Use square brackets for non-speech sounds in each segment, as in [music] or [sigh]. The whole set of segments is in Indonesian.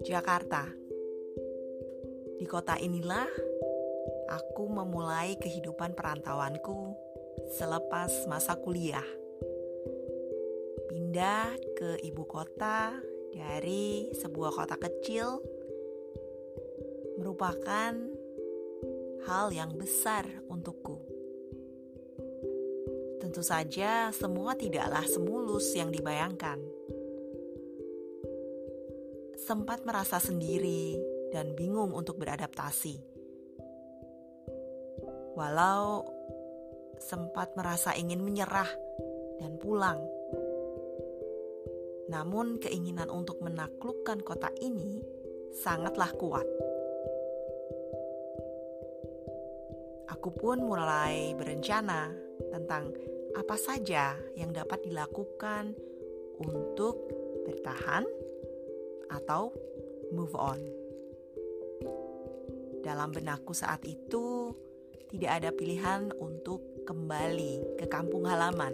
Jakarta. Di kota inilah aku memulai kehidupan perantauanku selepas masa kuliah. Pindah ke ibu kota dari sebuah kota kecil merupakan hal yang besar untukku. Tentu saja, semua tidaklah semulus yang dibayangkan sempat merasa sendiri dan bingung untuk beradaptasi. Walau sempat merasa ingin menyerah dan pulang, namun keinginan untuk menaklukkan kota ini sangatlah kuat. Aku pun mulai berencana tentang apa saja yang dapat dilakukan untuk bertahan atau move on. Dalam benakku saat itu, tidak ada pilihan untuk kembali ke kampung halaman.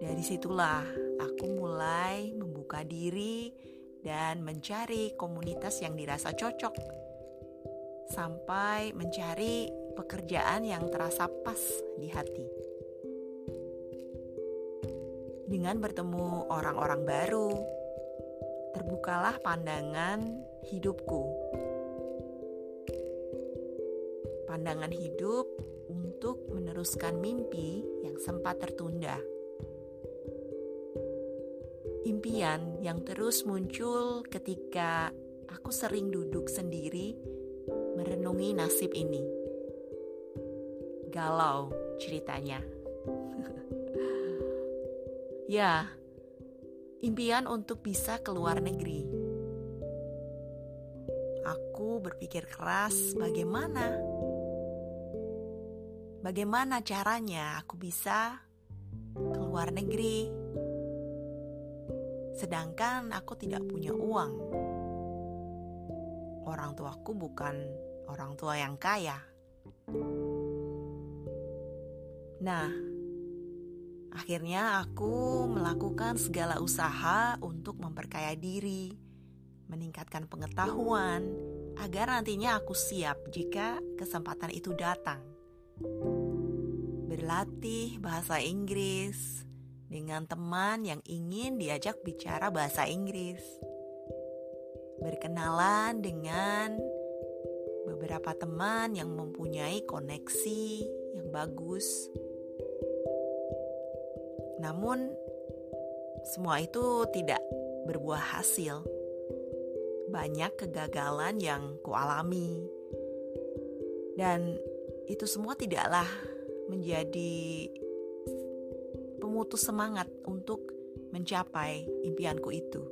Dari situlah aku mulai membuka diri dan mencari komunitas yang dirasa cocok, sampai mencari pekerjaan yang terasa pas di hati dengan bertemu orang-orang baru, terbukalah pandangan hidupku. Pandangan hidup untuk meneruskan mimpi yang sempat tertunda. Impian yang terus muncul ketika aku sering duduk sendiri merenungi nasib ini. Galau ceritanya. [laughs] Ya, impian untuk bisa ke luar negeri. Aku berpikir keras bagaimana bagaimana caranya aku bisa ke luar negeri. Sedangkan aku tidak punya uang. Orang tuaku bukan orang tua yang kaya. Nah, Akhirnya aku melakukan segala usaha untuk memperkaya diri, meningkatkan pengetahuan, agar nantinya aku siap jika kesempatan itu datang. Berlatih bahasa Inggris dengan teman yang ingin diajak bicara bahasa Inggris. Berkenalan dengan beberapa teman yang mempunyai koneksi yang bagus namun, semua itu tidak berbuah hasil. Banyak kegagalan yang kualami, dan itu semua tidaklah menjadi pemutus semangat untuk mencapai impianku itu.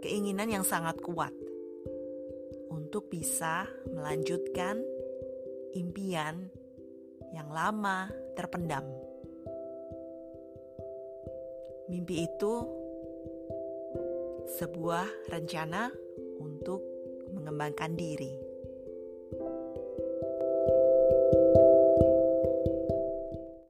Keinginan yang sangat kuat untuk bisa melanjutkan impian yang lama terpendam. Mimpi itu sebuah rencana untuk mengembangkan diri.